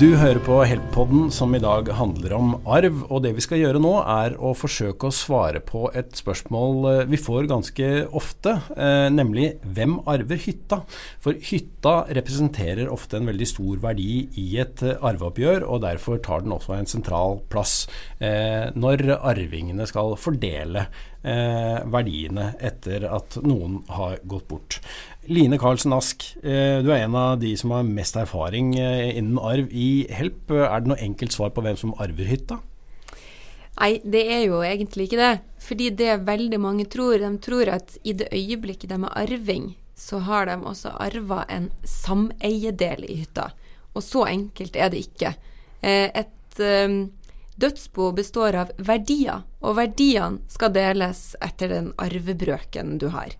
Du hører på Help-podden som i dag handler om arv, og det vi skal gjøre nå er å forsøke å svare på et spørsmål eh, vi får ganske ofte, eh, nemlig hvem arver hytta? For hytta representerer ofte en veldig stor verdi i et eh, arveoppgjør, og derfor tar den også en sentral plass når arvingene skal fordele verdiene etter at noen har gått bort. Line Karlsen Ask, du er en av de som har mest erfaring innen arv i Help. Er det noe enkelt svar på hvem som arver hytta? Nei, det er jo egentlig ikke det. Fordi det veldig mange tror, de tror at i det øyeblikket de er arving, så har de også arva en sameiedel i hytta. Og så enkelt er det ikke. Eh, et dødsbo består av verdier, og verdiene skal deles etter den arvebrøken du har.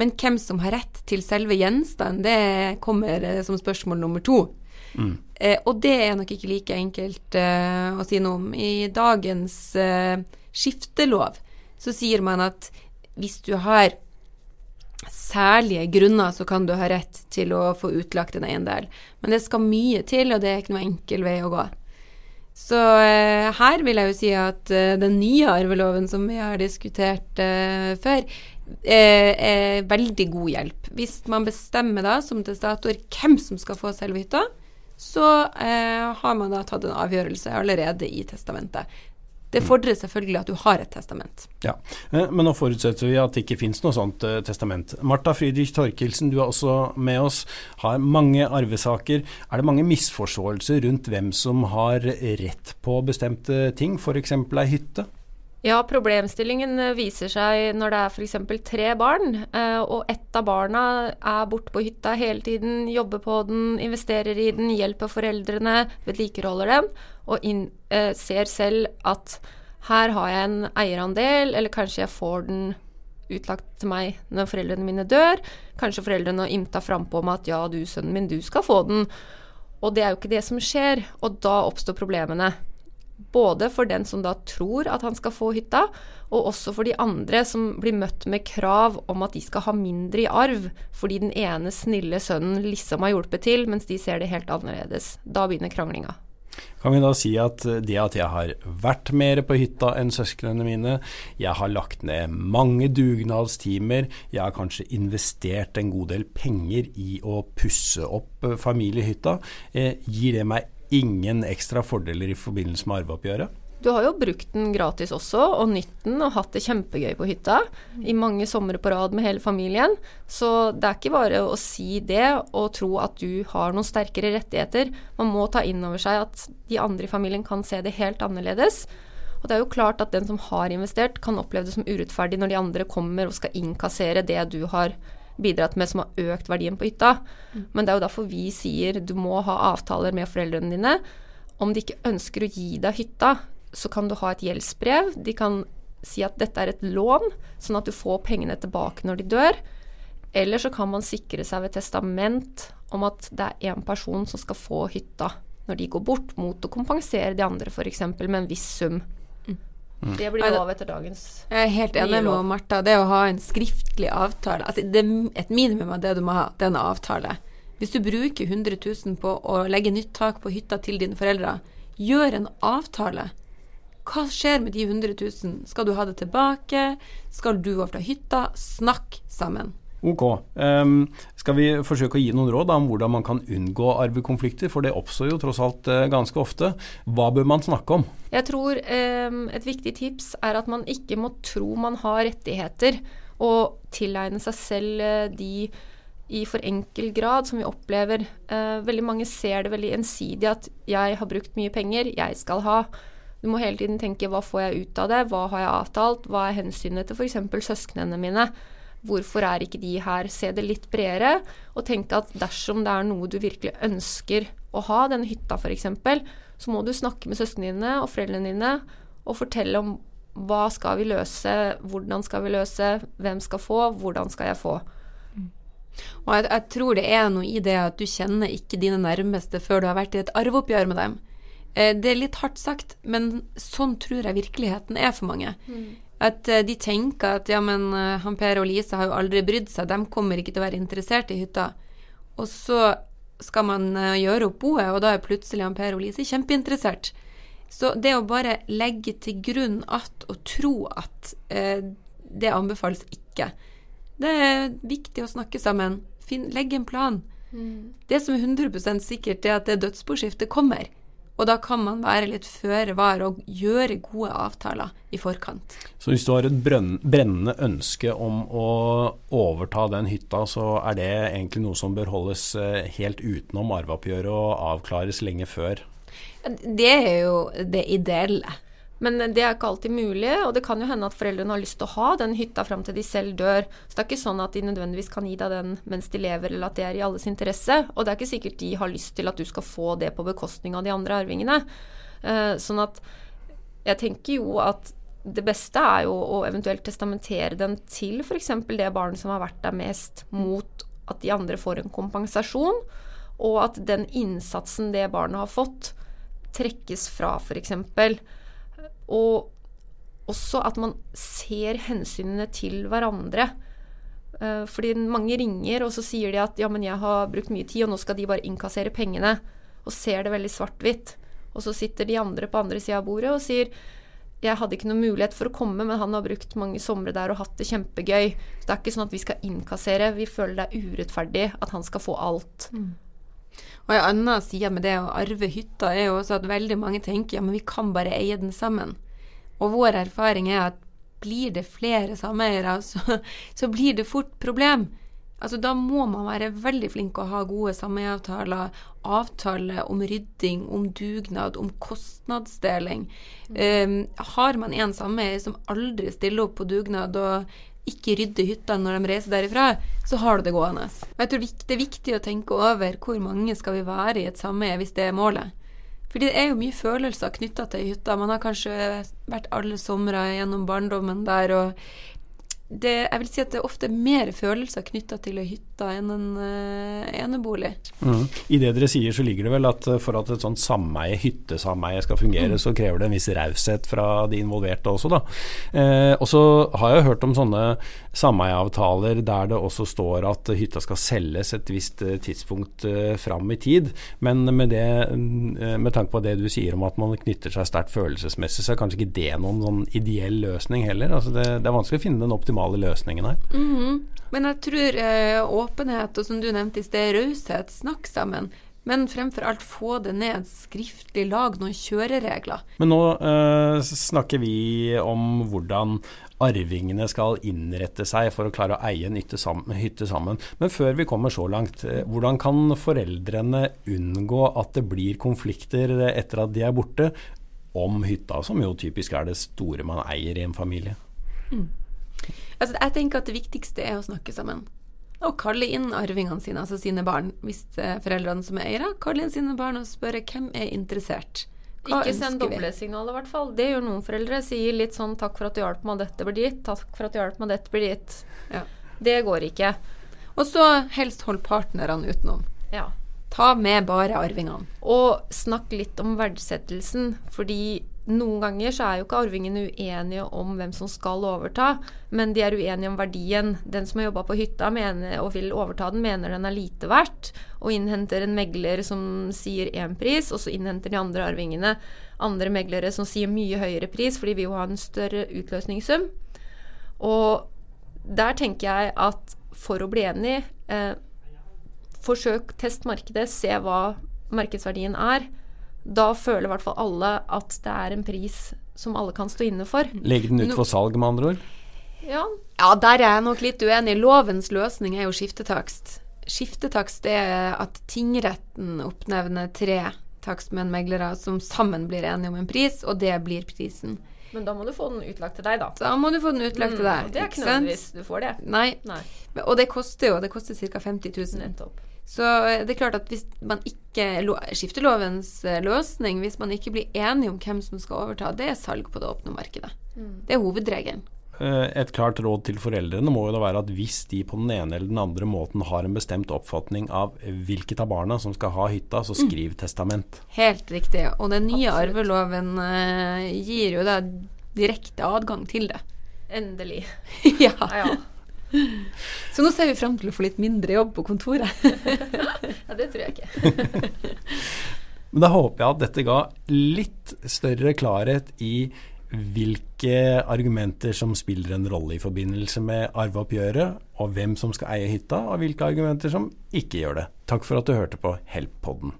Men hvem som har rett til selve gjenstanden, det kommer eh, som spørsmål nummer to. Eh, og det er nok ikke like enkelt eh, å si noe om. I dagens eh, skiftelov så sier man at hvis du har særlige grunner, så kan du ha rett til å få utlagt en eiendel. Men det skal mye til, og det er ikke noe enkel vei å gå. Så eh, her vil jeg jo si at eh, den nye arveloven som vi har diskutert eh, før, er, veldig god hjelp. Hvis man bestemmer da som testator hvem som skal få selve hytta, så eh, har man da tatt en avgjørelse allerede i testamentet. Det fordrer selvfølgelig at du har et testament. Ja, eh, Men nå forutsetter vi at det ikke finnes noe sånt uh, testament. Marta Friedrich Torkelsen, du er også med oss. Har mange arvesaker. Er det mange misforståelser rundt hvem som har rett på bestemte ting, f.eks. ei hytte? Ja, problemstillingen eh, viser seg når det er f.eks. tre barn, eh, og ett av barna er borte på hytta hele tiden, jobber på den, investerer i den, hjelper foreldrene, vedlikeholder den, og inn, eh, ser selv at her har jeg en eierandel, eller kanskje jeg får den utlagt til meg når foreldrene mine dør. Kanskje foreldrene har ymta frampå med at ja, du sønnen min, du skal få den. Og det er jo ikke det som skjer, og da oppstår problemene. Både for den som da tror at han skal få hytta, og også for de andre som blir møtt med krav om at de skal ha mindre i arv, fordi den ene snille sønnen liksom har hjulpet til, mens de ser det helt annerledes. Da begynner kranglinga. Kan vi da si at det at jeg har vært mer på hytta enn søsknene mine, jeg har lagt ned mange dugnadstimer, jeg har kanskje investert en god del penger i å pusse opp familiehytta, eh, gir det meg ingen ekstra fordeler i forbindelse med arveoppgjøret? Du har jo brukt den gratis også, og nytt den og hatt det kjempegøy på hytta i mange somre på rad med hele familien. Så det er ikke bare å si det og tro at du har noen sterkere rettigheter. Man må ta inn over seg at de andre i familien kan se det helt annerledes. Og det er jo klart at den som har investert, kan oppleve det som urettferdig når de andre kommer og skal innkassere det du har investert bidratt med som har økt verdien på hytta. Mm. Men det er jo derfor vi sier du må ha avtaler med foreldrene dine. Om de ikke ønsker å gi deg hytta, så kan du ha et gjeldsbrev. De kan si at dette er et lån, sånn at du får pengene tilbake når de dør. Eller så kan man sikre seg ved testament om at det er én person som skal få hytta når de går bort, mot å kompensere de andre f.eks. med en viss sum. Mm. Det blir lov etter dagens Jeg er helt enig med Martha. Det å ha en skriftlig avtale altså det, Et minimum av det du må ha, det er en avtale. Hvis du bruker 100 000 på å legge nytt tak på hytta til dine foreldre, gjør en avtale. Hva skjer med de 100 000? Skal du ha det tilbake? Skal du overta hytta? Snakk sammen. Ok. Um, skal vi forsøke å gi noen råd om hvordan man kan unngå arvekonflikter, for det oppstår jo tross alt uh, ganske ofte. Hva bør man snakke om? Jeg tror um, et viktig tips er at man ikke må tro man har rettigheter, og tilegne seg selv uh, de i for enkel grad som vi opplever. Uh, veldig mange ser det veldig ensidig at jeg har brukt mye penger, jeg skal ha. Du må hele tiden tenke hva får jeg ut av det, hva har jeg avtalt, hva er hensynet til f.eks. søsknene mine. Hvorfor er ikke de her? Se det litt bredere, og tenke at dersom det er noe du virkelig ønsker å ha, denne hytta f.eks., så må du snakke med søsknene dine og foreldrene dine og fortelle om hva skal vi løse, hvordan skal vi løse, hvem skal få, hvordan skal jeg få. Og jeg, jeg, tror det er noe i det at du kjenner ikke dine nærmeste før du har vært i et arveoppgjør med dem. Eh, det er litt hardt sagt, men sånn tror jeg virkeligheten er for mange. Mm. At uh, de tenker at ja, men uh, han Per og Lise har jo aldri brydd seg, de kommer ikke til å være interessert i hytta. Og så skal man eh, gjøre opp boet, og da er plutselig han Per og Lise kjempeinteressert. Så det å bare legge til grunn at og tro at eh, det anbefales ikke. Det er viktig å snakke sammen. Finn, legg en plan. Mm. Det som er 100% sikkert, er at det dødsboskiftet kommer. Og da kan man være litt føre var og gjøre gode avtaler i forkant. Så hvis du har et brennende ønske om å overta den hytta, så er det egentlig noe som bør holdes eh, helt utenom arveoppgjøret og avklares lenge før? Det er jo det ideelle. Men det er ikke alltid mulig, og det kan jo hende at foreldrene har lyst til å ha den hytta fram til de selv dør. Så det er ikke sånn at de nødvendigvis kan gi deg den mens de lever, eller at det er i alles interesse. Og det er ikke sikkert de har lyst til at du skal få det på bekostning av de andre arvingene. Uh, sånn at jeg tenker jo at det beste er jo å eventuelt testamentere den til f.eks. det barnet som har vært der mest, mot at de andre får en kompensasjon, og at den innsatsen det barnet har fått, trekkes fra f.eks. Og også at man ser hensynene til hverandre. Uh, fordi mange ringer, og så sier de at ja, men jeg har brukt mye tid, og nå skal de bare innkassere pengene. Og ser det veldig svart-hvitt. Og så sitter de andre på andre sida av bordet og sier jeg hadde ikke noen mulighet for å komme, men han har brukt mange somre der og hatt det kjempegøy. Så det er ikke sånn at vi skal innkassere. Vi føler det er urettferdig at han skal få alt. Mm. Og en annen side med det å arve hytta er jo også at veldig mange tenker ja, men vi kan bare eie den sammen. Og vår erfaring er at blir det flere sameiere, så, så, blir det fort problem. Altså Da må man være veldig flink å ha gode sameieavtaler, avtale om rydding, om dugnad, om kostnadsdeling. Um, har man en sameier som aldri stiller opp på dugnad og ikke rydder hytta når de reiser derifra, så har du det gående. Jeg tror det er viktig å tenke over hvor mange skal vi være i et sameie hvis det er målet. Fordi det er jo mye følelser knytta til hytta. Man har kanskje vært alle somre gjennom barndommen der, og det, jeg vil si at det er ofte mer følelser knytta til ei hytte enn en uh, enebolig. Mm. I det dere sier, så ligger det vel at eh, for at et sånt sameie, hyttesameie, skal fungere, mm. så krever det en viss raushet fra de involverte også, da. Eh, og så har jeg hørt om sånne sameieavtaler der det også står at hytta skal selges et visst uh, tidspunkt uh, fram i tid. Men med, det, med tanke på det du sier om at man knytter seg sterkt følelsesmessig, så er kanskje ikke det noen sånn ideell løsning heller. Altså det, det er vanskelig å finne den optimale optimale løsningen her. Mm -hmm. Men jeg tror eh, åpenhet og som du nevnte i sted, raushet, snakk sammen. Men fremfor alt få det ned skriftlig, lag noen kjøreregler. Men nå eh, snakker vi om hvordan arvingene skal innrette seg for å klare å eie en hytte sammen. Men før vi kommer så langt, eh, hvordan kan foreldrene unngå at det blir konflikter etter at de er borte, om hytta, som jo typisk er det store man eier i en familie? Mm. Altså, jeg tenker at det viktigste er å snakke sammen. Og kalle inn arvingene sine, altså sine barn, hvis er foreldrene som er eiere. Kalle inn sine barn og spørre hvem er interessert. Hva ikke send doble i hvert fall. Det gjør noen foreldre. Sier litt sånn 'takk for at du hjalp meg, dette blir ditt'. 'Takk for at du hjalp meg, dette blir ditt'. Ja. Det går ikke. Og så helst hold partnerne utenom. Ja. Ta med bare arvingene. Og snakk litt om verdsettelsen, fordi noen ganger så er jo ikke arvingene uenige om hvem som skal overta, men de er uenige om verdien. Den som har jobba på hytta mener, og vil overta den, mener den er lite verdt, og innhenter en megler som sier én pris, og så innhenter de andre arvingene andre meglere som sier mye høyere pris, for de vil jo ha en større utløsningssum. Og der tenker jeg at for å bli enig, eh, forsøk test markedet, se hva markedsverdien er da føler i hvert fall alle at det er en pris som alle kan stå inne for. Legge den ut for salg, med andre ord? Ja. ja, der er jeg nok litt uenig. Lovens løsning er jo skiftetakst. Skiftetakst er at tingretten oppnevner tre takstmennmeglere som sammen blir enige om en pris, og det blir prisen. Men da må du få den utlagt til deg, da. Da må du få den utlagt mm, til deg. Det er ikke nødvendigvis du får det. Nei. Nei. Og det koster jo det koster ca. 50 000. Nettopp. Så eh, det er klart at hvis man ikke Skiftelovens lovens løsning, hvis man ikke blir enige om hvem som skal overta, det er salg på det åpne markedet. Mm. Det er hovedregelen. Eh, et klart råd til foreldrene må jo da være at hvis de på den ene eller den andre måten har en bestemt oppfatning av hvilket av barna som skal ha hytta, så mm. skriv mm. testament. Helt riktig. Og den nye Absolutt. arveloven uh, gir jo da direkte adgang til det. Endelig. ja. ja. Så nå ser vi frem til å få litt mindre jobb på kontoret. ja, det tror jeg ikke. Men da håper jeg at dette ga litt større klarhet i hvilke argumenter som spiller en rolle i forbindelse med arveoppgjøret, og hvem som skal eie hytta, og hvilke argumenter som ikke gjør det. Takk for at du hørte på Help-podden.